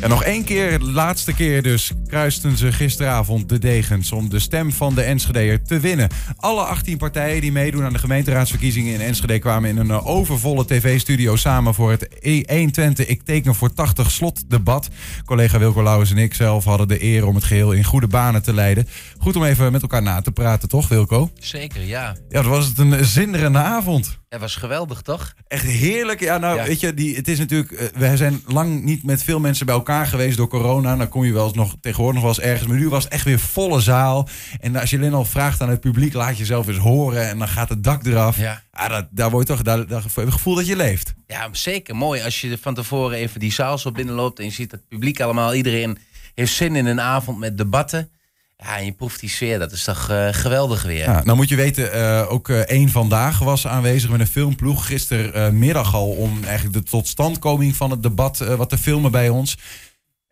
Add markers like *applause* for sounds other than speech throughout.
En nog één keer, de laatste keer dus, kruisten ze gisteravond de degens om de stem van de Enschedeer te winnen. Alle 18 partijen die meedoen aan de gemeenteraadsverkiezingen in Enschede kwamen in een eh, overvolle tv-studio samen voor het 120 Ik teken voor 80 slotdebat. Collega Wilco Lauwers en ik zelf hadden de eer om het geheel in goede banen te leiden. Goed om even met elkaar na te praten, toch Wilco? Zeker, ja. Ja, dat was het een zinderende avond. Het was geweldig, toch? Echt heerlijk. Ja, nou, Ja. weet je, die, het is natuurlijk. eh, we zijn lang niet met veel mensen bij elkaar geweest door corona. Dan kom je wel eens nog tegenwoordig nog wel eens ergens. Maar nu was het echt weer volle zaal. En als je alleen al vraagt aan het publiek, laat jezelf eens horen. En dan gaat het dak eraf. Ja. Ah, dat, daar word je toch. Daar, daar het gevoel dat je leeft. Ja, zeker. Mooi als je van tevoren even die zaal zo binnenloopt en je ziet het publiek allemaal. Iedereen heeft zin in een avond met debatten. Ja, en je proeft die sfeer. Dat is toch eh, geweldig weer. Ja, nou moet je weten, eh, ook eh, één vandaag was aanwezig met een filmploeg. Gistermiddag al om eigenlijk de totstandkoming van het debat wat te filmen bij ons.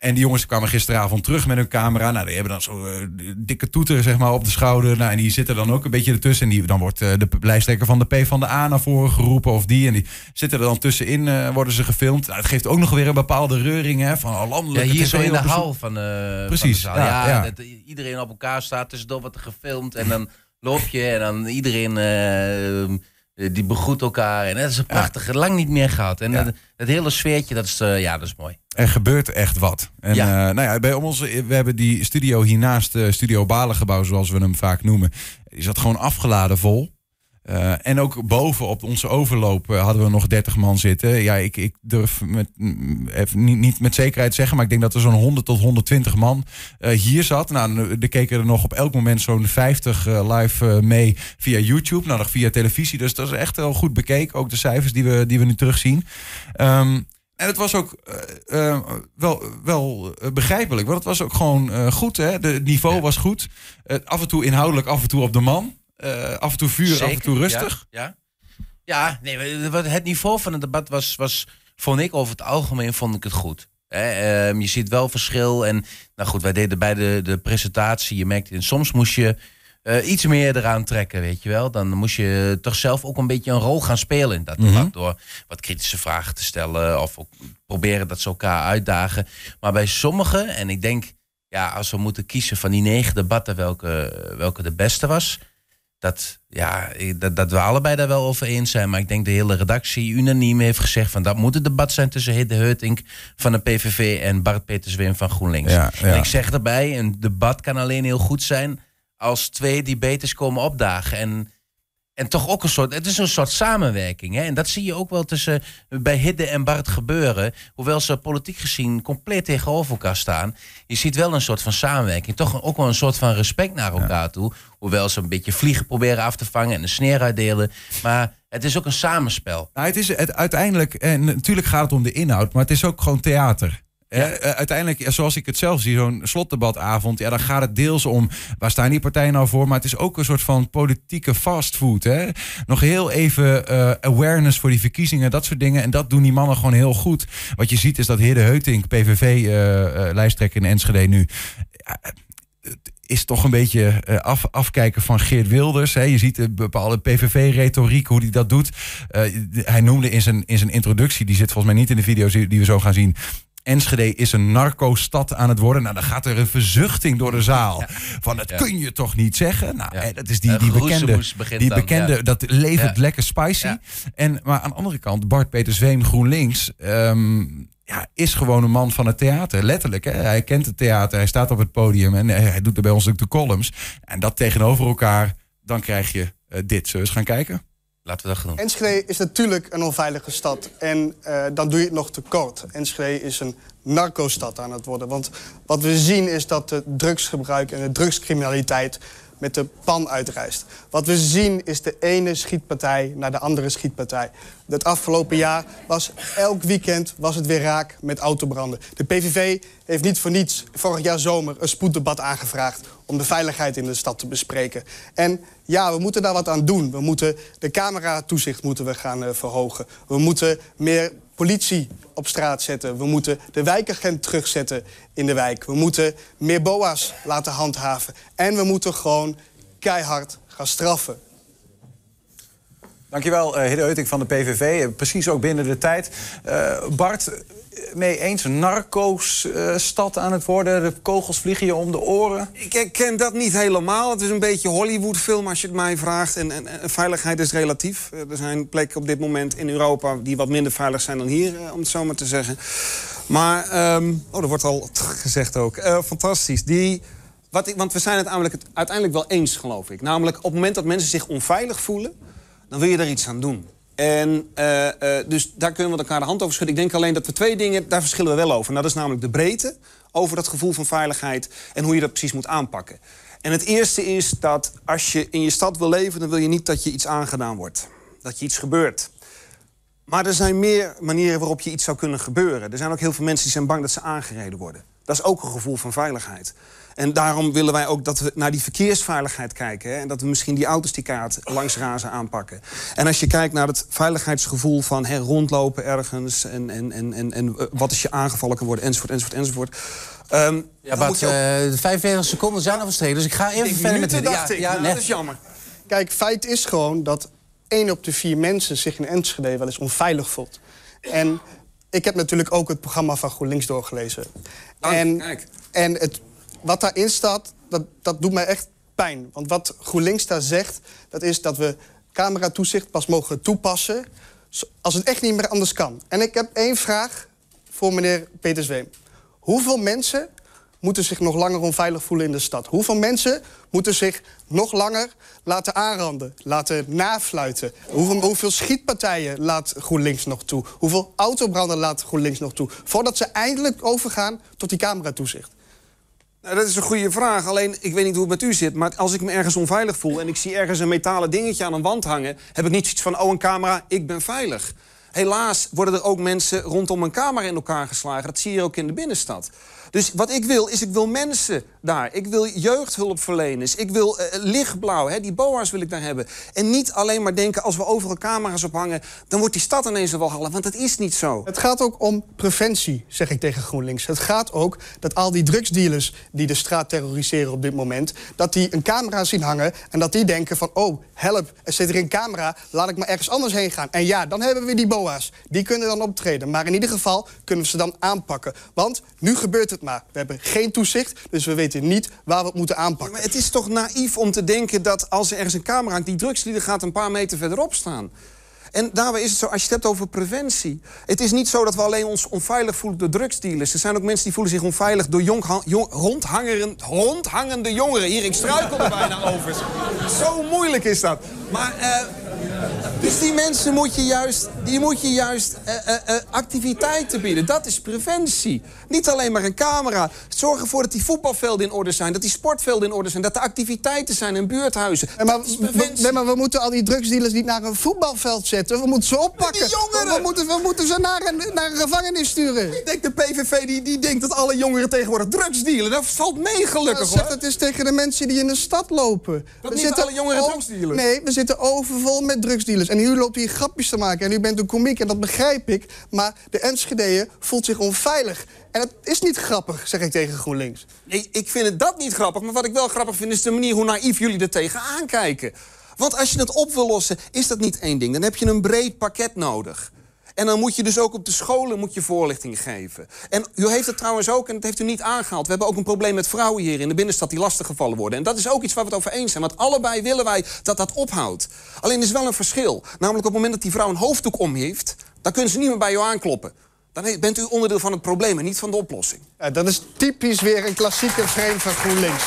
En die jongens kwamen gisteravond terug met hun camera. Nou, die hebben dan zo eh, dikke toeter zeg maar, op de schouder. Nou, en die zitten dan ook een beetje ertussen. En die, dan wordt eh, de lijsttrekker van de P van de A naar voren geroepen of die. En die zitten er dan tussenin, eh, worden ze gefilmd. Nou, het geeft ook nog weer een bepaalde reuring hè, van oh, Ja, landelijke hier zo in de hal van, Precies, van de zaal. ja, Ja, ja. Dat iedereen op elkaar staat. Tussendoor wordt er gefilmd. En dan loop je en dan iedereen die begroet elkaar. En dat is een prachtige, lang niet meer gehad. En Ja. het, hele sfeertje, dat is, eh, ja, dat is mooi. Er gebeurt echt wat. En Ja. eh, nou ja, bij ons, we hebben die studio hiernaast, eh Studio Balengebouw, zoals we hem vaak noemen. Die zat gewoon afgeladen vol. Eh, en ook boven op onze overloop eh, hadden we nog 30 man zitten. Ja, ik, ik durf met, mm, even niet, niet met zekerheid zeggen, maar ik denk dat er zo'n 100 tot 120 man eh, hier zat. Nou, er keken er nog op elk moment zo'n 50 eh, live mee via YouTube, nou nog via televisie. Dus dat is echt wel goed bekeken, ook de cijfers die we, die we nu terugzien. Ehm, en het was ook wel, wel begrijpelijk, want het was ook gewoon goed. Hè? De, het niveau was goed. Af en toe inhoudelijk, af en toe op de man. Eh, af en toe vuur, af en toe rustig. Ja, ja. Ja, nee, het niveau van het debat was, was, vond ik over het algemeen vond ik het goed. Ehm, je ziet wel verschil. En nou goed, wij deden bij de, de presentatie. Je merkte, soms moest je eh, iets meer eraan trekken, weet je wel. Dan moest je toch zelf ook een beetje een rol gaan spelen in dat Mhm. debat. Door wat kritische vragen te stellen. Of ook proberen dat ze elkaar uitdagen. Maar bij sommigen, en ik denk, ja, als we moeten kiezen van die negen debatten welke, welke de beste was dat, ja, dat, dat we allebei daar wel over eens zijn. Maar ik denk de hele redactie unaniem heeft gezegd... van dat moet het debat zijn tussen Hidde Heutink van de PVV... en Bart Peterswin van GroenLinks. Ja, ja. En ik zeg erbij, een debat kan alleen heel goed zijn... als twee debaters komen opdagen. En, en toch ook een soort... Het is een soort samenwerking. Hè? En dat zie je ook wel tussen bij Hidde en Bart gebeuren. Hoewel ze politiek gezien compleet tegenover elkaar staan. Je ziet wel een soort van samenwerking. Toch ook wel een soort van respect naar elkaar toe. Hoewel ze een beetje vliegen proberen af te vangen en een sneer uitdelen. Maar het is ook een samenspel. Nou, het is het, uiteindelijk, en natuurlijk gaat het om de inhoud, maar het is ook gewoon theater. Ja. Eh, eh, uiteindelijk, zoals ik het zelf zie, zo'n slotdebatavond, ja, dan gaat het deels om waar staan die partijen nou voor, maar het is ook een soort van politieke fastfood. Hè? Nog heel even eh, awareness voor die verkiezingen, dat soort dingen. En dat doen die mannen gewoon heel goed. Wat je ziet is dat Hidde Heutink, PVV-lijsttrekker in Enschede nu, het is toch een beetje eh, af, afkijken van Geert Wilders. Hè. Je ziet de bepaalde PVV-retoriek, hoe hij dat doet. Eh, hij noemde in zijn, in zijn introductie, die zit volgens mij niet in de video's die we zo gaan zien. Enschede is een narco-stad aan het worden. Nou, dan gaat er een verzuchting door de zaal. *laughs* Van, dat Ja. kun je toch niet zeggen? Nou, Ja. dat is die, Eh, die bekende... Die bekende, dat levert lekker spicy. En, maar aan de andere kant, Bart Peter Zweem, GroenLinks... ehm, ja, is gewoon een man van het theater. Letterlijk, hè? hij kent het theater. Hij staat op het podium en hij, hij doet er bij ons ook de columns. En dat tegenover elkaar, dan krijg je eh, dit. Zullen we eens gaan kijken? Laten dat. Enschede is natuurlijk een onveilige stad. En eh, dan doe je het nog te kort. Enschede is een narco-stad aan het worden. Want wat we zien is dat de drugsgebruik en de drugscriminaliteit met de pan uitreist. Wat we zien is de ene schietpartij naar de andere schietpartij. Het afgelopen jaar was elk weekend was het weer raak met autobranden. De PVV heeft niet voor niets vorig jaar zomer een spoeddebat aangevraagd... om de veiligheid in de stad te bespreken. En ja, we moeten daar wat aan doen. We moeten de cameratoezicht moeten we gaan eh, verhogen. We moeten meer politie op straat zetten. We moeten de wijkagent terugzetten in de wijk. We moeten meer boa's laten handhaven. En we moeten gewoon keihard gaan straffen. Dankjewel, uh, Hidde Euting van de PVV. Precies ook binnen de tijd. Bart, mee eens? Narco-stad aan het worden? De kogels vliegen je om de oren? Ik ken dat niet helemaal. Het is een beetje Hollywood-film als je het mij vraagt. En, en, veiligheid is relatief. Er zijn plekken op dit moment in Europa die wat minder veilig zijn dan hier, om het zo maar te zeggen. Maar, um, oh, dat wordt al gezegd ook. Fantastisch. Die, wat ik, want we zijn het uiteindelijk wel eens, geloof ik. Namelijk, op het moment dat mensen zich onveilig voelen... dan wil je er iets aan doen. En uh, uh, dus daar kunnen we elkaar de hand over schudden. Ik denk alleen dat we twee dingen, daar verschillen we wel over. Nou, dat is namelijk de breedte over dat gevoel van veiligheid... en hoe je dat precies moet aanpakken. En het eerste is dat als je in je stad wil leven... dan wil je niet dat je iets aangedaan wordt. Dat je iets gebeurt. Maar er zijn meer manieren waarop je iets zou kunnen gebeuren. Er zijn ook heel veel mensen die zijn bang dat ze aangereden worden. Dat is ook een gevoel van veiligheid. En daarom willen wij ook dat we naar die verkeersveiligheid kijken. Hè? En dat we misschien die auto's die kaart langs razen aanpakken. En als je kijkt naar het veiligheidsgevoel van hè, rondlopen ergens... En, en, en, en, en eh, wat als je aangevallen kan worden, enzovoort, enzovoort, enzovoort... Um, ja, maar ook... uh, 45 seconden zijn al verstreken, dus ik ga even verder met... Dacht ja, ik. Ja, nou, dat is jammer. Kijk, feit is gewoon dat één op de vier mensen zich in Enschede wel eens onveilig voelt. En ik heb natuurlijk ook het programma van GroenLinks doorgelezen. Oh, en kijk. en het, wat daarin staat, dat, dat doet mij echt pijn. Want wat GroenLinks daar zegt, dat is dat we cameratoezicht pas mogen toepassen... als het echt niet meer anders kan. En ik heb één vraag voor meneer Peter Zweem. Hoeveel mensen moeten zich nog langer onveilig voelen in de stad? Hoeveel mensen moeten zich nog langer laten aanranden, laten nafluiten? Hoeveel, schietpartijen laat GroenLinks nog toe? Hoeveel autobranden laat GroenLinks nog toe? Voordat ze eindelijk overgaan tot die cameratoezicht. Nou, dat is een goede vraag. Alleen, ik weet niet hoe het met u zit... maar als ik me ergens onveilig voel... en ik zie ergens een metalen dingetje aan een wand hangen... heb ik niet zoiets van, oh, een camera, ik ben veilig. Helaas worden er ook mensen rondom een camera in elkaar geslagen. Dat zie je ook in de binnenstad. Dus wat ik wil, is ik wil mensen daar. Ik wil jeugdhulpverleners. Ik wil uh, lichtblauw, hè, die boa's wil ik daar hebben. En niet alleen maar denken, als we overal camera's ophangen... dan wordt die stad ineens een walhalla, want dat is niet zo. Het gaat ook om preventie, zeg ik tegen GroenLinks. Het gaat ook dat al die drugsdealers die de straat terroriseren op dit moment... dat die een camera zien hangen en dat die denken van... oh, help, er zit er een camera, laat ik maar ergens anders heen gaan. En ja, dan hebben we die boa's. Die kunnen dan optreden. Maar in ieder geval kunnen we ze dan aanpakken. Want nu gebeurt het maar. We hebben geen toezicht, dus we weten niet waar we het moeten aanpakken. maar het is toch naïef om te denken dat als er ergens een camera hangt... die drugslieden gaat een paar meter verderop staan. En daarbij is het zo, als je het hebt over preventie... het is niet zo dat we alleen ons onveilig voelen door drugsdealers. Er zijn ook mensen die voelen zich onveilig door jong, jong, rondhangende jongeren. Hier, ik struikel er bijna over. Zo moeilijk is dat. Maar... Uh, dus die mensen moet je juist, die moet je juist uh, uh, activiteiten bieden. Dat is preventie. Niet alleen maar een camera. Zorg ervoor dat die voetbalvelden in orde zijn. Dat die sportvelden in orde zijn. Dat er activiteiten zijn in buurthuizen. Maar, we, nee, maar we moeten al die drugsdealers niet naar een voetbalveld zetten. We moeten ze oppakken. Die jongeren! We, moeten, we moeten ze naar een, naar een gevangenis sturen. Ik denk de PVV die, die denkt dat alle jongeren tegenwoordig drugsdealen. Dat valt mee gelukkig ja, zeg het is tegen de mensen die in de stad lopen. Dat we niet zitten alle jongeren drugsdealen? Nee, we zitten overvol met drugsdealers. En u loopt hier grapjes te maken en u bent een komiek en dat begrijp ik. Maar de Enschedeeën voelt zich onveilig. En het is niet grappig, zeg ik tegen GroenLinks. Nee, ik vind het dat niet grappig. Maar wat ik wel grappig vind is de manier hoe naïef jullie er tegenaan kijken. Want als je het op wil lossen, is dat niet één ding. Dan heb je een breed pakket nodig. En dan moet je dus ook op de scholen moet je voorlichting geven. En u heeft het trouwens ook, en dat heeft u niet aangehaald... we hebben ook een probleem met vrouwen hier in de binnenstad die lastiggevallen worden. En dat is ook iets waar we het over eens zijn. Want allebei willen wij dat dat ophoudt. Alleen is wel een verschil. Namelijk op het moment dat die vrouw een hoofddoek om heeft... dan kunnen ze niet meer bij jou aankloppen. Dan bent u onderdeel van het probleem en niet van de oplossing. Dat is typisch weer een klassieke frame van GroenLinks.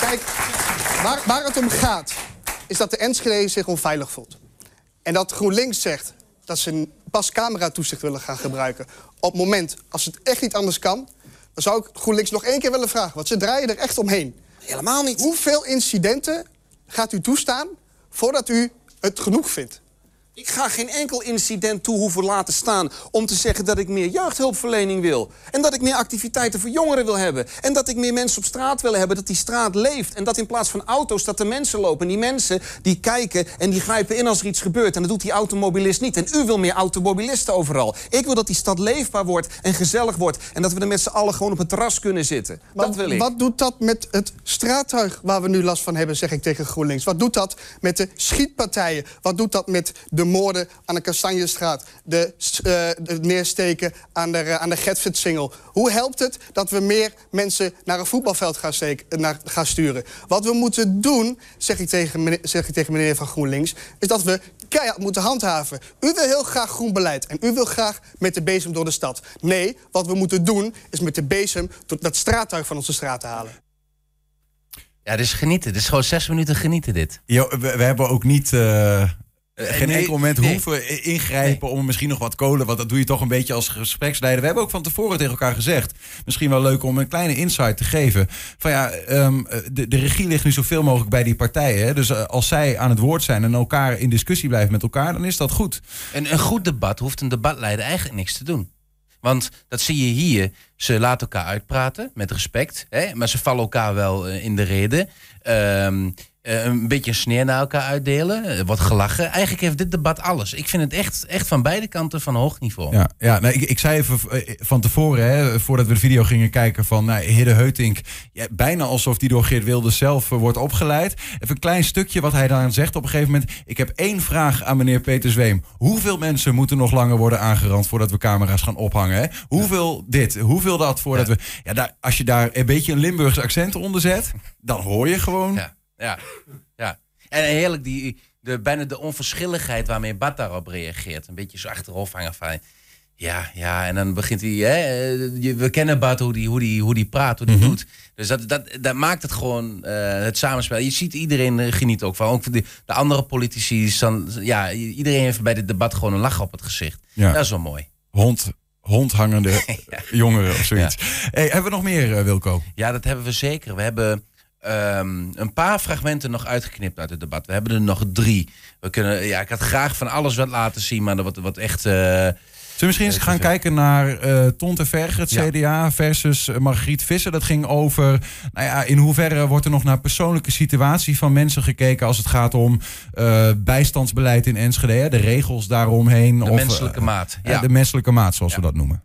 Kijk, waar, waar het om gaat, is dat de Enschede zich onveilig voelt. En dat GroenLinks zegt dat ze pas cameratoezicht willen gaan gebruiken. Op het moment, als het echt niet anders kan... dan zou ik GroenLinks nog één keer willen vragen. Want ze draaien er echt omheen. Helemaal niet. Hoeveel incidenten gaat u toestaan voordat u het genoeg vindt? Ik ga geen enkel incident toe hoeven laten staan om te zeggen dat ik meer jeugdhulpverlening wil. En dat ik meer activiteiten voor jongeren wil hebben. En dat ik meer mensen op straat wil hebben, dat die straat leeft. En dat in plaats van auto's dat er mensen lopen. En die mensen die kijken en die grijpen in als er iets gebeurt. En dat doet die automobilist niet. En u wil meer automobilisten overal. Ik wil dat die stad leefbaar wordt en gezellig wordt. En dat we er met z'n allen gewoon op het terras kunnen zitten. dat wil ik. Wat doet dat met het straattuig waar we nu last van hebben, zeg ik tegen GroenLinks? Wat doet dat met de schietpartijen? Wat doet dat met de moorden aan de Kastanjestraat? De, uh, het neersteken aan de, uh, aan de Getfitsingel? Hoe helpt het dat we meer mensen naar een voetbalveld gaan, steken, naar, gaan sturen? Wat we moeten doen, zeg ik, tegen meneer, zeg ik tegen meneer van GroenLinks... is dat we keihard moeten handhaven. U wil heel graag groen beleid en u wil graag met de bezem door de stad. Nee, wat we moeten doen is met de bezem dat straattuig van onze straat te halen. Ja, dit is genieten. Dit is gewoon zes minuten genieten dit. Jo, we, we hebben ook niet... Uh... Geen nee, enkel moment nee. hoeven ingrijpen nee. om misschien nog wat kolen. Want dat doe je toch een beetje als gespreksleider. We hebben ook van tevoren tegen elkaar gezegd. Misschien wel leuk om een kleine insight te geven. Van ja, um, de, de, regie ligt nu zoveel mogelijk bij die partijen. Hè? Dus uh, als zij aan het woord zijn en elkaar in discussie blijven met elkaar, dan is dat goed. En een goed debat hoeft een debatleider eigenlijk niks te doen. Want dat zie je hier. Ze laten elkaar uitpraten met respect. Hè? Maar ze vallen elkaar wel in de reden. Um, uh, een beetje een sneer naar elkaar uitdelen. Uh, wordt gelachen. Eigenlijk heeft dit debat alles. Ik vind het echt, echt van beide kanten van hoog niveau. Ja, ja nou, ik, ik zei even van tevoren, hè, voordat we de video gingen kijken, van nou, Hidde Heutink, ja, bijna alsof die door Geert Wilde zelf uh, wordt opgeleid. Even een klein stukje wat hij dan zegt op een gegeven moment. Ik heb één vraag aan meneer Peter Zweem. Hoeveel mensen moeten nog langer worden aangerand voordat we camera's gaan ophangen? Hè? Hoeveel ja. dit, hoeveel dat voordat ja. we... Ja, daar, als je daar een beetje een Limburgs accent onder zet, dan hoor je gewoon... Ja. Ja, ja. En heerlijk, die, de, bijna de onverschilligheid waarmee Bart daarop reageert. Een beetje zo achterhoofd hangen van... Ja, ja, en dan begint hij... Hè, we kennen Bart hoe die, hoe die, hoe die praat, hoe die mm -hmm. doet. Dus dat, dat, dat maakt het gewoon uh, het samenspel. Je ziet iedereen uh, geniet ook van. Ook de, de andere politici. Dan, ja, iedereen heeft bij dit debat gewoon een lach op het gezicht. Ja. Dat is wel mooi. Hond, hondhangende *laughs* ja. jongeren of zoiets. Ja. Hey, hebben we nog meer, uh, Wilco? Ja, dat hebben we zeker. We hebben... Um, een paar fragmenten nog uitgeknipt uit het debat. We hebben er nog drie. We kunnen, ja, ik had graag van alles wat laten zien, maar wat, wat echt. Uh, Zullen we misschien eens gaan kijken naar uh, Ton te Verger, het ja. CDA, versus Margriet Visser. Dat ging over, nou ja, in hoeverre wordt er nog naar persoonlijke situatie van mensen gekeken als het gaat om uh, bijstandsbeleid in Enschede, de regels daaromheen. De of, menselijke maat. Ja. de menselijke maat, zoals ja. we dat noemen.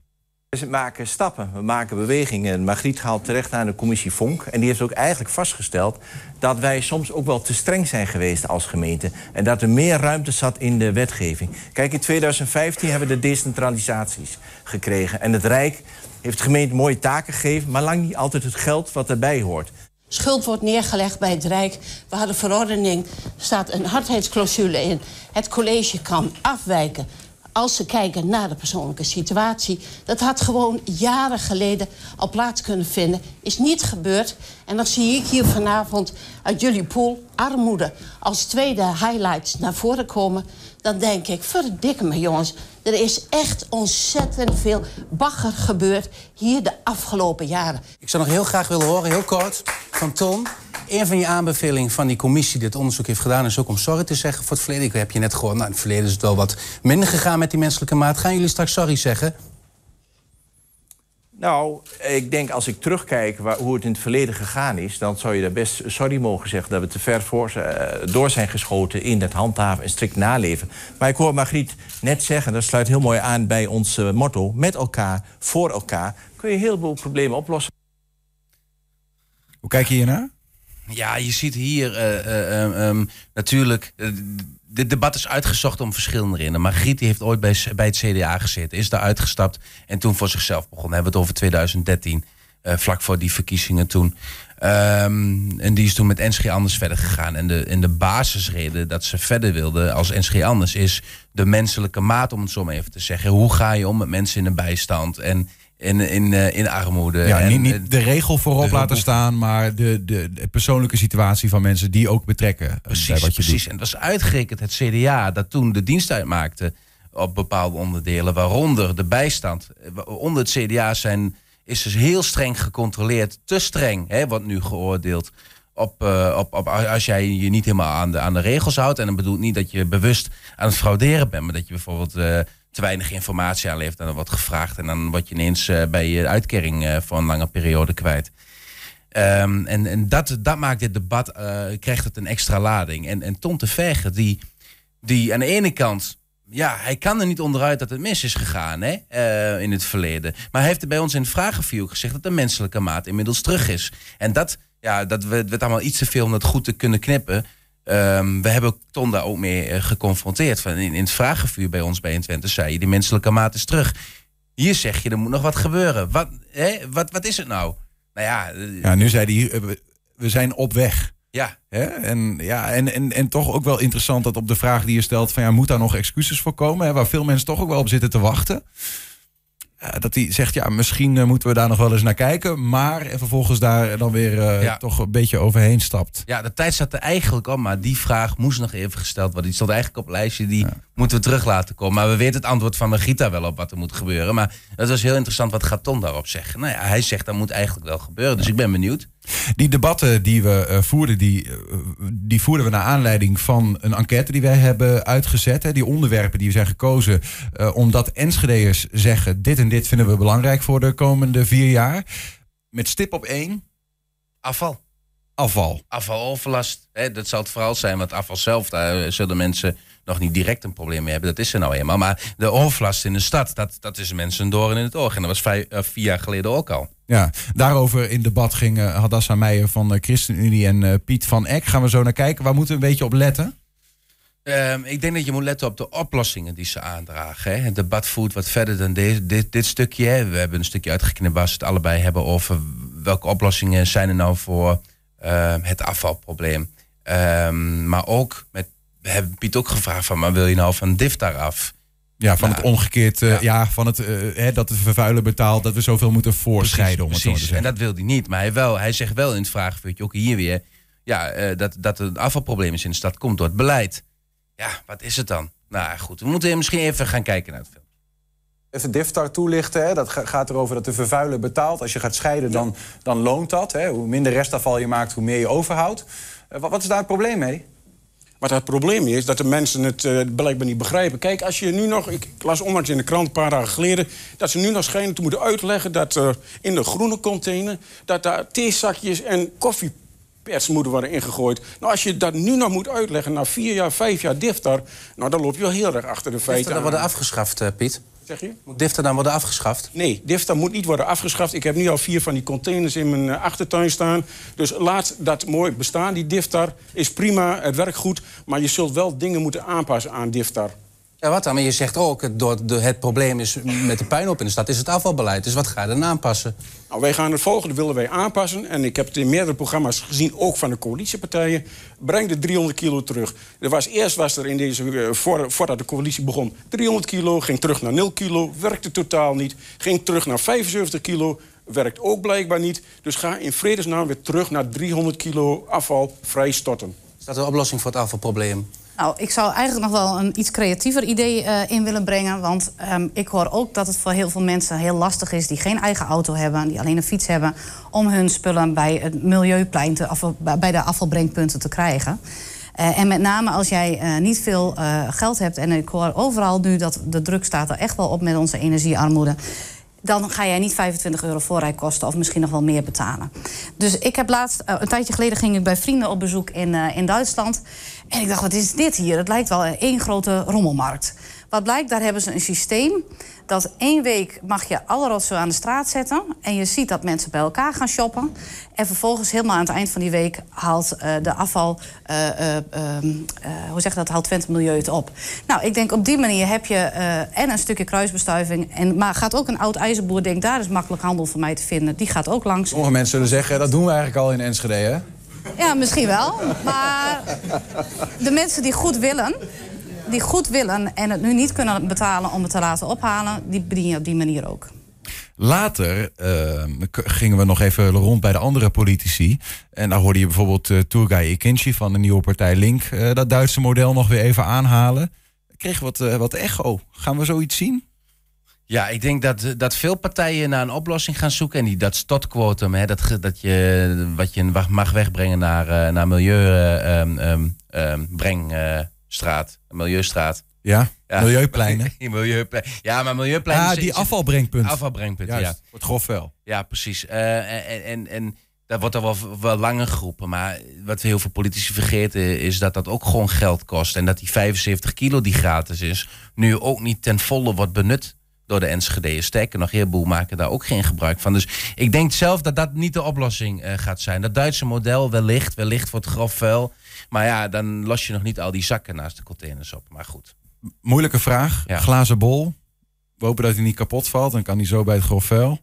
We maken stappen, we maken bewegingen. Margriet haalt terecht aan de commissie Vonk. En die heeft ook eigenlijk vastgesteld dat wij soms ook wel te streng zijn geweest als gemeente. En dat er meer ruimte zat in de wetgeving. Kijk, in 2015 hebben we de decentralisaties gekregen. En het Rijk heeft de gemeente mooie taken gegeven... maar lang niet altijd het geld wat erbij hoort. Schuld wordt neergelegd bij het Rijk. We hadden verordening, staat een hardheidsclausule in. Het college kan afwijken als ze kijken naar de persoonlijke situatie. Dat had gewoon jaren geleden al plaats kunnen vinden. Is niet gebeurd. En dan zie ik hier vanavond uit jullie pool armoede als tweede highlights naar voren komen. Dan denk ik, verdikke me jongens. Er is echt ontzettend veel bagger gebeurd hier de afgelopen jaren. Ik zou nog heel graag willen horen, heel kort, van Ton. Een van je aanbevelingen van die commissie die dit onderzoek heeft gedaan... is ook om sorry te zeggen voor het verleden. Ik heb je net gehoord, nou, in het verleden is het wel wat minder gegaan met die menselijke maat. Gaan jullie straks sorry zeggen? Nou, ik denk als ik terugkijk waar, hoe het in het verleden gegaan is... dan zou je daar best sorry mogen zeggen dat we te ver voor, uh, door zijn geschoten... in het handhaven en strikt naleven. Maar ik hoor Margriet net zeggen, dat sluit heel mooi aan bij ons uh, motto... met elkaar, voor elkaar, kun je heel veel problemen oplossen. Hoe kijk je hiernaar? Ja, je ziet hier uh, uh, um, natuurlijk. Dit debat is uitgezocht om verschillende redenen. Margriet heeft ooit bij, bij het CDA gezeten, is daar uitgestapt en toen voor zichzelf begonnen. Hebben we het over 2013, vlak voor die verkiezingen toen. Um, en die is toen met NSG Anders verder gegaan. En de, de basisreden dat ze verder wilde als NSG Anders is de menselijke maat, om het zo maar even te zeggen. Hoe ga je om met mensen in een bijstand? En in, in, in armoede. Ja, en, niet, niet de regel voorop de, laten staan, maar de, de, de, persoonlijke situatie van mensen die ook betrekken precies, bij wat je precies. doet. En dat was uitgerekend het CDA dat toen de dienst uitmaakte op bepaalde onderdelen, waaronder de bijstand. Onder het CDA zijn, is dus heel streng gecontroleerd, te streng, hè, wordt nu geoordeeld op, eh, op, op, als jij je niet helemaal aan de, aan de regels houdt. En dat bedoelt niet dat je bewust aan het frauderen bent, maar dat je bijvoorbeeld eh, te weinig informatie aanlevert en dan wordt gevraagd. En dan word je ineens eh, bij je uitkering eh, voor een lange periode kwijt. Ehm, en en dat, dat maakt dit debat, eh, krijgt het een extra lading. En, en Tom de Verger, die, die aan de ene kant, ja, hij kan er niet onderuit dat het mis is gegaan hè, in het verleden. Maar hij heeft er bij ons in het vragenvuur ook gezegd dat de menselijke maat inmiddels terug is. En dat, ja, dat werd allemaal iets te veel om dat goed te kunnen knippen. Ehm, we hebben Ton daar ook mee eh, geconfronteerd. Van in, in het vragenvuur bij ons bij in Twente zei je, die menselijke maat is terug. Hier zeg je, er moet nog wat gebeuren. Wat, hè, wat, wat is het nou? Nou ja, eh, Ja, nu zei hij, eh, we- we zijn op weg. ja, Hè? En, ja, en, en, en toch ook wel interessant dat op de vraag die je stelt: van ja, moet daar nog excuses voor komen? Hè? Waar veel mensen toch ook wel op zitten te wachten. Eh, dat hij zegt, ja, misschien eh, moeten we daar nog wel eens naar kijken. Maar en vervolgens daar dan weer eh, Ja. toch een beetje overheen stapt. Ja, de tijd zat er eigenlijk op, maar die vraag moest nog even gesteld worden. Die stond eigenlijk op het lijstje, die moeten we terug laten komen. Maar we weten het antwoord van Margita wel op wat er moet gebeuren. Maar het was heel interessant wat gaat Ton daarop zeggen. Nou ja, hij zegt dat moet eigenlijk wel gebeuren, dus ik ben benieuwd. Die debatten die we eh, voerden, die, eh, die voerden we naar aanleiding van een enquête die wij hebben uitgezet. Hè. Die onderwerpen die zijn gekozen eh, omdat Enschede'ers zeggen... dit en dit vinden we belangrijk voor de komende vier jaar. Met stip op één, Afval. afval. Afvaloverlast, hè, dat zal het vooral zijn. Want afval zelf, daar zullen mensen nog niet direct een probleem mee hebben. Dat is er nou eenmaal. Maar de overlast in de stad, dat, dat is mensen een doorn in het oog. En dat was vijf, eh, vier jaar geleden ook al. Ja, daarover in debat gingen Hadassa Meijer van de ChristenUnie en eh, Piet van Eck. Gaan we zo naar kijken. Waar moeten we een beetje op letten? Ehm, ik denk dat je moet letten op de oplossingen die ze aandragen. Hè. Het debat voert wat verder dan deze, dit, dit stukje. Hè. We hebben een stukje uitgeknipt waar ze het allebei hebben over welke oplossingen zijn er nou voor ehm, het afvalprobleem. Ehm, maar ook, met, we hebben Piet ook gevraagd van, maar wil je nou van DIFTAR af? Ja, van Nou, het omgekeerd, eh, ja. ja. van het, eh, hè, dat de vervuiler betaalt, dat we zoveel moeten voorscheiden. om het zo te precies. En zeggen. dat wil hij niet. Maar hij, wel, hij zegt wel in het vraagvuurtje, ook hier weer, ja, eh, dat, dat er een afvalprobleem is in de stad, komt door het beleid. Ja, wat is het dan? Nou goed, we moeten misschien even gaan kijken naar het film. Even DIFTAR toelichten. Hè. Dat ga- gaat erover dat de vervuiler betaalt. Als je gaat scheiden, dan, dan loont dat. Hè. Hoe minder restafval je maakt, hoe meer je overhoudt. Wat, wat is daar het probleem mee? Wat het probleem is, dat de mensen het eh, blijkbaar niet begrijpen. Kijk, als je nu nog... Ik, las onlangs in de krant een paar dagen geleden... dat ze nu nog schijnen te moeten uitleggen dat er in de groene container... dat daar theezakjes en koffiepads moeten worden ingegooid. Nou, als je dat nu nog moet uitleggen na vier jaar, vijf jaar DIFTAR... nou, dan loop je wel heel erg achter de feiten aan. worden afgeschaft, eh, Piet? Zeg je? Moet Difter dan worden afgeschaft? Nee, DIFTA moet niet worden afgeschaft. Ik heb nu al vier van die containers in mijn eh, achtertuin staan. Dus laat dat mooi bestaan. Die DIFTAR is prima, het werkt goed. Maar je zult wel dingen moeten aanpassen aan DIFTAR. Ja, wat dan? Maar je zegt ook, het- door de, het probleem is met de puinhoop in de stad... is het afvalbeleid. Dus wat ga je dan aanpassen? Nou, wij gaan het volgende willen wij aanpassen. En ik heb het in meerdere programma's gezien, ook van de coalitiepartijen. Breng de 300 kilo terug. Er was, eerst was er in deze, eh, voor, voordat de coalitie begon, 300 kilo. Ging terug naar 0 kilo. Werkte totaal niet. Ging terug naar 75 kilo. Werkt ook blijkbaar niet. Dus ga in vredesnaam weer terug naar 300 kilo afval vrij storten. Is dat een oplossing voor het afvalprobleem? Nou, ik zou eigenlijk nog wel een iets creatiever idee eh, in willen brengen. Want ehm, ik hoor ook dat het voor heel veel mensen heel lastig is... die geen eigen auto hebben, die alleen een fiets hebben... om hun spullen bij het milieuplein, te, afval- bij de afvalbrengpunten te krijgen. Eh, en met name als jij eh, niet veel geld hebt... en ik hoor overal nu dat de druk staat er echt wel op met onze energiearmoede... dan ga jij niet 25 euro voorrijkosten of misschien nog wel meer betalen. Dus ik heb laatst, een tijdje geleden ging ik bij vrienden op bezoek in, in Duitsland. En ik dacht, wat is dit hier? Het lijkt wel één grote rommelmarkt. Wat blijkt, daar hebben ze een systeem dat één week mag je alle rotzooi aan de straat zetten. En je ziet dat mensen bij elkaar gaan shoppen. En vervolgens, helemaal aan het eind van die week, haalt eh, de afval. ehm, eh, hoe zeg je dat? Haalt Twente Milieu het op. Nou, ik denk op die manier heb je en een stukje kruisbestuiving. En, maar gaat ook een oud ijzerboer, denkt daar is makkelijk handel voor mij te vinden. Die gaat ook langs. Sommige mensen zullen zeggen, dat doen we eigenlijk al in Enschede, hè? Ja, misschien wel. Maar de mensen die goed willen, die goed willen en het nu niet kunnen betalen om het te laten ophalen, die bedien je op die manier ook. Later eh, k- gingen we nog even rond bij de andere politici. En daar hoorde je bijvoorbeeld uh, Turgay Ikinci van de nieuwe partij Link... eh, dat Duitse model nog weer even aanhalen. Kreeg wat, eh, wat echo. Gaan we zoiets zien? Ja, ik denk dat, dat veel partijen naar een oplossing gaan zoeken. En die, dat stotquotum, hè, dat, dat je, wat je mag wegbrengen naar, eh, naar Milieubrengstraat. Milieustraat. Ja, Ja. milieupleinen. *laughs* Milieuplein. Ja, maar Milieuplein Ah, is- die afvalbrengpunten. Afvalbrengpunten, ja. Wordt grof wel. Ja, precies. Eh, en, en, en dat wordt er wel, wel langer geroepen. Maar wat heel veel politici vergeten is dat dat ook gewoon geld kost. En dat die 75 kilo die gratis is, nu ook niet ten volle wordt benut door de Enschede'ers. Sterker nog, een heleboel maken daar ook geen gebruik van. Dus ik denk zelf dat dat niet de oplossing eh, gaat zijn. Dat Duitse model wellicht, wellicht wordt grof vuil. Maar ja, dan los je nog niet al die zakken naast de containers op. Maar goed. Moeilijke vraag. Ja. Glazen bol. We hopen dat hij niet kapot valt. Dan kan hij zo bij het grof vuil.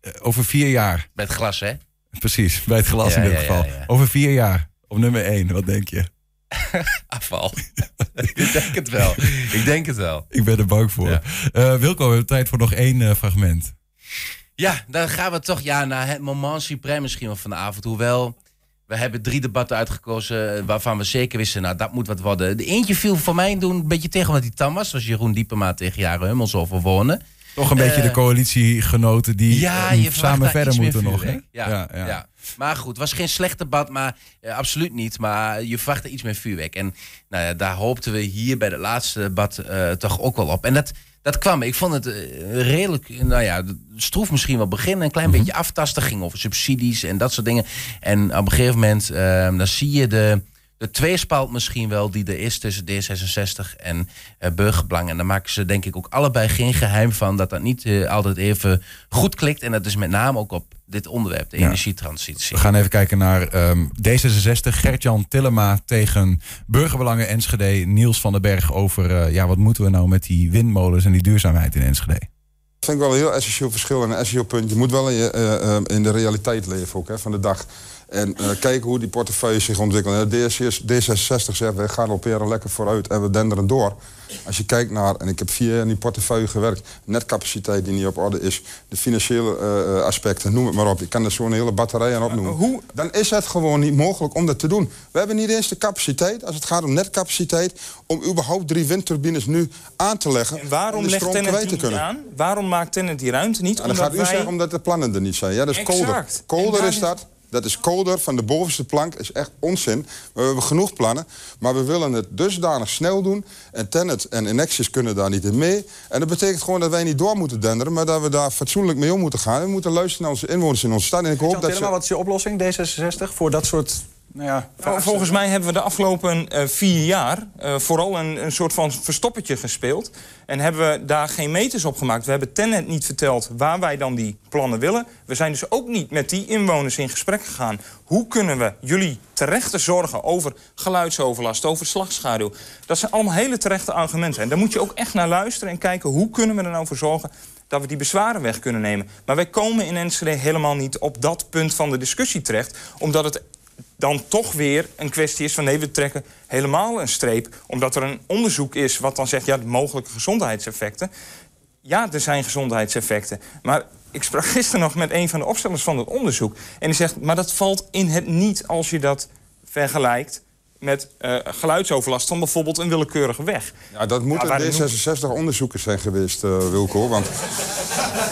Eh, Over vier jaar. Met glas, hè? Precies, bij het glas Ja, in dit ja, geval. Over vier jaar. Op nummer één, wat denk je? *laughs* Afval. *laughs* *laughs* ik denk het wel. Ik denk het wel. Ik ben er bang voor. Ja. Eh, Wilco, we hebben tijd voor nog één eh, fragment. Ja, dan gaan we toch ja, naar het moment suprême misschien wel van de avond. Hoewel, we hebben drie debatten uitgekozen eh, waarvan we zeker wisten, nou dat moet wat worden. De eentje viel voor mij doen een beetje tegen omdat hij tam was. Zoals Jeroen Diepema tegen Jaren Hummels overwonnen. Toch een beetje Eh, de coalitiegenoten die Ja, eh, je samen verder moeten nog. hè? Ja, ja, ja. Maar goed, het was geen slecht debat, maar eh, absoluut niet. Maar je verwachtte iets meer vuurwerk. En nou ja, daar hoopten we hier bij het laatste debat eh, toch ook wel op. En dat, dat kwam. Ik vond het eh, redelijk, nou ja, stroef misschien wel beginnen. Een klein beetje aftasten. Ging over subsidies en dat soort dingen. En op een gegeven moment, eh, dan zie je de, de tweespalt misschien wel die er is tussen D66 en eh, Burgerbelang. En daar maken ze denk ik ook allebei geen geheim van dat dat niet eh, altijd even goed klikt. En dat is met name ook op dit onderwerp, de Ja. energietransitie. We gaan even kijken naar ehm, D66. Gert-Jan Tillema tegen Burgerbelangen Enschede. Niels van den Berg over eh, ja, wat moeten we nou met die windmolens en die duurzaamheid in Enschede. Dat vind ik wel een heel essentieel verschil en een essentieel punt. Je moet wel in, je, in de realiteit leven ook, hè, van de dag. En eh, kijken hoe die portefeuille zich ontwikkelen. De D66 zegt, we weer lekker vooruit en we denderen door. Als je kijkt naar, en ik heb vier jaar in die portefeuille gewerkt... netcapaciteit die niet op orde is, de financiële eh, aspecten, noem het maar op. Je kan er zo'n hele batterij aan opnoemen. hoe- Dan is het gewoon niet mogelijk om dat te doen. We hebben niet eens de capaciteit, als het gaat om netcapaciteit... om überhaupt drie windturbines nu aan te leggen... En waarom legt Tennet die kunnen. aan? Waarom maakt Tennet die ruimte niet? En dan Omdat gaat u wij- zeggen omdat de plannen er niet zijn. Ja, dat is kolder. Kolder is dat. Dat is kolder van de bovenste plank. is echt onzin. We hebben genoeg plannen. Maar we willen het dusdanig snel doen. En Tennet en Enexis kunnen daar niet in mee. En dat betekent gewoon dat wij niet door moeten denderen... maar dat we daar fatsoenlijk mee om moeten gaan. En we moeten luisteren naar onze inwoners in onze stad. En ik hoop dat Tillema, ze... wat is je oplossing, D66, voor dat soort... Nou ja, Vol- Volgens mij hebben we de afgelopen eh, vier jaar eh, vooral een, een soort van verstoppertje gespeeld. En hebben we daar geen meters op gemaakt. We hebben Tennet niet verteld waar wij dan die plannen willen. We zijn dus ook niet met die inwoners in gesprek gegaan. Hoe kunnen we jullie terechte zorgen over geluidsoverlast, over slagschaduw... dat zijn allemaal hele terechte argumenten. En daar moet je ook echt naar luisteren en kijken... hoe kunnen we er nou voor zorgen dat we die bezwaren weg kunnen nemen. Maar wij komen in Enschede helemaal niet op dat punt van de discussie terecht... omdat het dan toch weer een kwestie is van nee, we trekken helemaal een streep. Omdat er een onderzoek is wat dan zegt, ja, de mogelijke gezondheidseffecten. Ja, er zijn gezondheidseffecten. Maar ik sprak gisteren nog met een van de opstellers van het onderzoek. En die zegt, maar dat valt in het niet als je dat vergelijkt met eh, geluidsoverlast van bijvoorbeeld een willekeurige weg. Ja, dat moeten de D66 onderzoekers zijn geweest, eh, Wilco. Want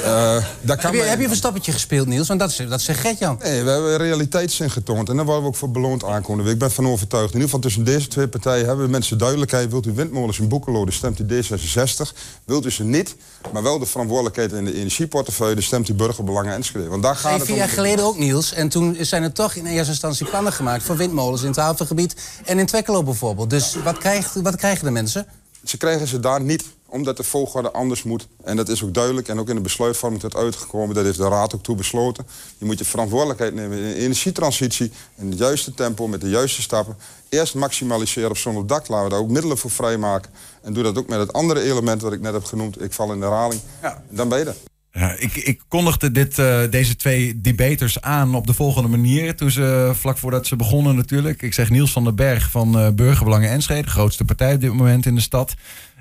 eh daar kan Heb je, heb je een verstoppertje gespeeld, Niels? Want dat is, dat is Gert-Jan. Nee, we hebben realiteitszin getoond. En daar worden we ook voor beloond aankomende week. Ik ben van overtuigd. In ieder geval tussen deze twee partijen hebben we mensen duidelijkheid. Wilt u windmolens in Boekelo, dan stemt u D66. Wilt u ze niet, maar wel de verantwoordelijkheid in de energieportefeuille... dan stemt u burgerbelangen Enschede. Want daar gaat Hey, het vier jaar geleden ook, Niels. En toen zijn er toch in eerste instantie plannen gemaakt... voor windmolens in het havengebied en in Twekkelo bijvoorbeeld. Dus wat, krijgt, wat krijgen de mensen? Ze krijgen ze daar niet, omdat de volgorde anders moet. En dat is ook duidelijk. En ook in de besluitvorming is dat uitgekomen. Dat heeft de Raad ook toe besloten. Je moet je verantwoordelijkheid nemen in de energietransitie... in het juiste tempo, met de juiste stappen. Eerst maximaliseren op zon op dak. Laten we daar ook middelen voor vrijmaken. En doe dat ook met het andere element wat ik net heb genoemd. Ik val in de herhaling. Ja. Dan ben je er. Ja, ik, ik kondigde dit, eh, deze twee debaters aan op de volgende manier. Toen ze, vlak voordat ze begonnen natuurlijk. Ik zeg Niels van den Berg van eh, Burgerbelangen Enschede. De grootste partij op dit moment in de stad.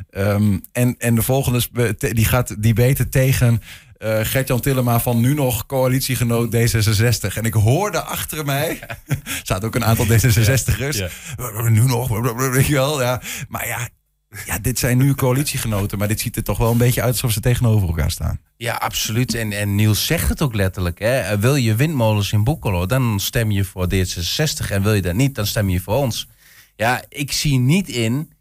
Ehm, en, en de volgende die gaat debaten tegen eh Gert-Jan Tillema van nu nog coalitiegenoot D66. En ik hoorde achter mij, *laughs* er zaten ook een aantal D66'ers. *laughs* Ja. Nu nog, weet je wel. Ja. Maar ja, ja, dit zijn nu coalitiegenoten, maar dit ziet er toch wel een beetje uit alsof ze tegenover elkaar staan. Ja, absoluut. En, en Niels zegt het ook letterlijk. Hè. Eh, Wil je windmolens in Boekelo, dan stem je voor D66. En wil je dat niet, dan stem je voor ons. Ja, ik zie niet in,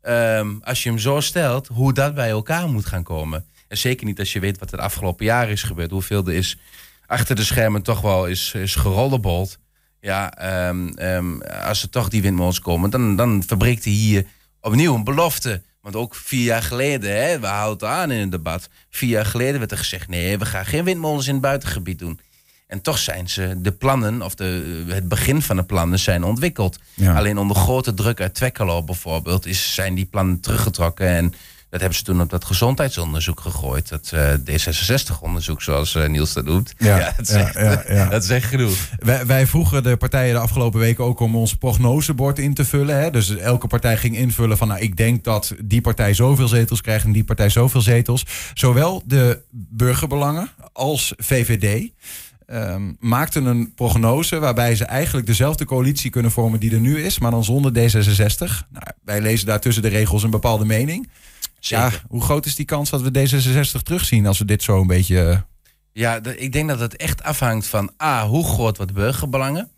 ehm, als je hem zo stelt, hoe dat bij elkaar moet gaan komen. En zeker niet als je weet wat er afgelopen jaren is gebeurd. Hoeveel er is achter de schermen toch wel is, is gerollebold. Ja, ehm, ehm, als er toch die windmolens komen, dan, dan verbreekt hij hier opnieuw een belofte. Want ook vier jaar geleden, hè, we houden aan in het debat. Vier jaar geleden werd er gezegd: nee, we gaan geen windmolens in het buitengebied doen. En toch zijn ze de plannen, of de, het begin van de plannen, zijn ontwikkeld. Ja. Alleen onder grote druk uit Twekkelo bijvoorbeeld, is, zijn die plannen teruggetrokken. En dat hebben ze toen op dat gezondheidsonderzoek gegooid. Dat eh, D66-onderzoek, zoals eh, Niels dat noemt. Ja, dat, *laughs* ja, ja, ja. is echt genoeg. Wij, wij vroegen de partijen de afgelopen weken ook om ons prognosebord in te vullen. Hè? Dus elke partij ging invullen van, nou, ik denk dat die partij zoveel zetels krijgt en die partij zoveel zetels. Zowel de burgerbelangen als VVD ehm, maakten een prognose waarbij ze eigenlijk dezelfde coalitie kunnen vormen die er nu is, maar dan zonder D66. Nou, wij lezen daar tussen de regels een bepaalde mening. Ja, hoe groot is die kans dat we D66 terugzien als we dit zo een beetje... eh, Ja, ik denk dat het echt afhangt van A, hoe groot wordt burgerbelangen?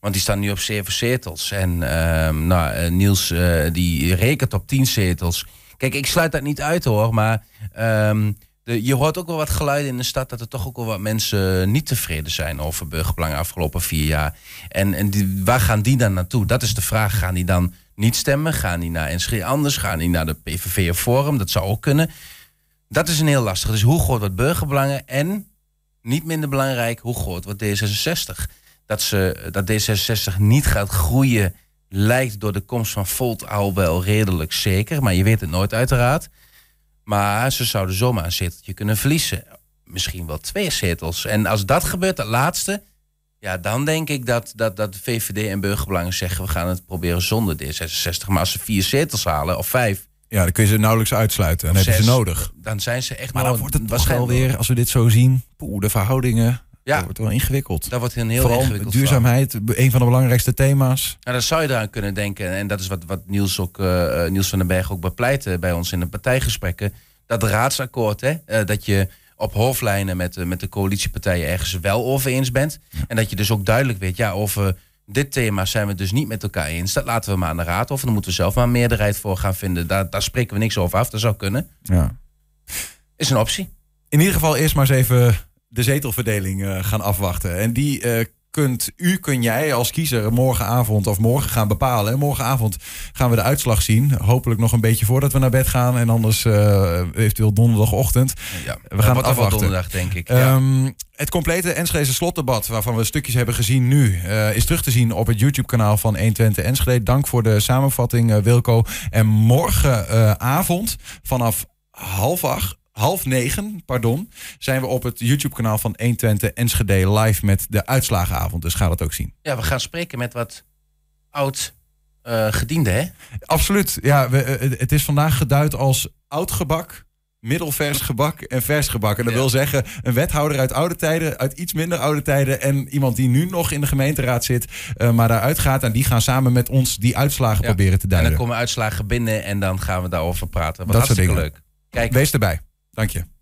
Want die staan nu op zeven zetels. En ehm, nou, eh, Niels eh, die rekent op tien zetels. Kijk, ik sluit dat niet uit hoor, maar ehm, de, je hoort ook wel wat geluiden in de stad dat er toch ook wel wat mensen niet tevreden zijn over burgerbelangen afgelopen vier jaar. En, en die, waar gaan die dan naartoe? Dat is de vraag. Gaan die dan niet stemmen? Gaan die naar NSG anders? Gaan die naar de PVV of Forum? Dat zou ook kunnen. Dat is een heel lastig. Dus hoe groot wordt burgerbelangen en niet minder belangrijk, hoe groot wordt D66? Dat, ze, dat D66 niet gaat groeien lijkt door de komst van Volt al wel redelijk zeker. Maar je weet het nooit uiteraard. Maar ze zouden zomaar een zeteltje kunnen verliezen. Misschien wel twee zetels. En als dat gebeurt, dat laatste... Ja, dan denk ik dat, dat, dat de VVD en burgerbelangen zeggen... we gaan het proberen zonder D66. Maar als ze vier zetels halen, of vijf... ja, dan kun je ze nauwelijks uitsluiten. Dan of heb je ze nodig. Dan zijn ze echt Maar dan wordt het toch wel waarschijnlijk weer, als we dit zo zien, poeh, de verhoudingen, Ja. dat wordt wel ingewikkeld. Dat wordt een heel Vooral ingewikkeld duurzaamheid, een van de belangrijkste thema's. Nou, dan zou je eraan kunnen denken. En dat is wat, wat Niels, ook, eh, eh, Niels van den Berg ook bepleitte bij ons in de partijgesprekken. Dat raadsakkoord, hè, eh, dat je op hoofdlijnen met, de- met de coalitiepartijen ergens wel over eens bent. En dat je dus ook duidelijk weet, ja, over dit thema zijn we dus niet met elkaar eens. Dat laten we maar aan de raad over. Dan moeten we zelf maar een meerderheid voor gaan vinden. Daar, daar spreken we niks over af. Dat zou kunnen. Ja. Is een optie. In ieder geval eerst maar eens even de zetelverdeling eh, gaan afwachten. En die eh, kunt u, kun jij als kiezer morgenavond of morgen gaan bepalen. En morgenavond gaan we de uitslag zien. Hopelijk nog een beetje voordat we naar bed gaan. En anders eh, eventueel donderdagochtend. Ja, We gaan het afwachten. donderdag, denk ik. Ja. Ehm, het complete Enschede slotdebat, waarvan we stukjes hebben gezien nu, eh, is terug te zien op het YouTube-kanaal van 120 Enschede. Dank voor de samenvatting, eh, Wilco. En morgenavond vanaf half acht. Half negen, pardon, zijn we op het YouTube-kanaal van 120 Enschede live met de uitslagenavond. Dus ga dat ook zien. ja, we gaan spreken met wat oud eh gedienden, hè? Absoluut. Ja, we, eh, het is vandaag geduid als oud gebak, middelvers gebak en vers gebak. En dat Ja. wil zeggen een wethouder uit oude tijden, uit iets minder oude tijden... en iemand die nu nog in de gemeenteraad zit, eh, maar daaruit gaat. En die gaan samen met ons die uitslagen Ja. proberen te En duiden. dan komen uitslagen binnen en dan gaan we daarover praten. Wat Dat hartstikke dingen. leuk. Kijk, Wees erbij. Dank je.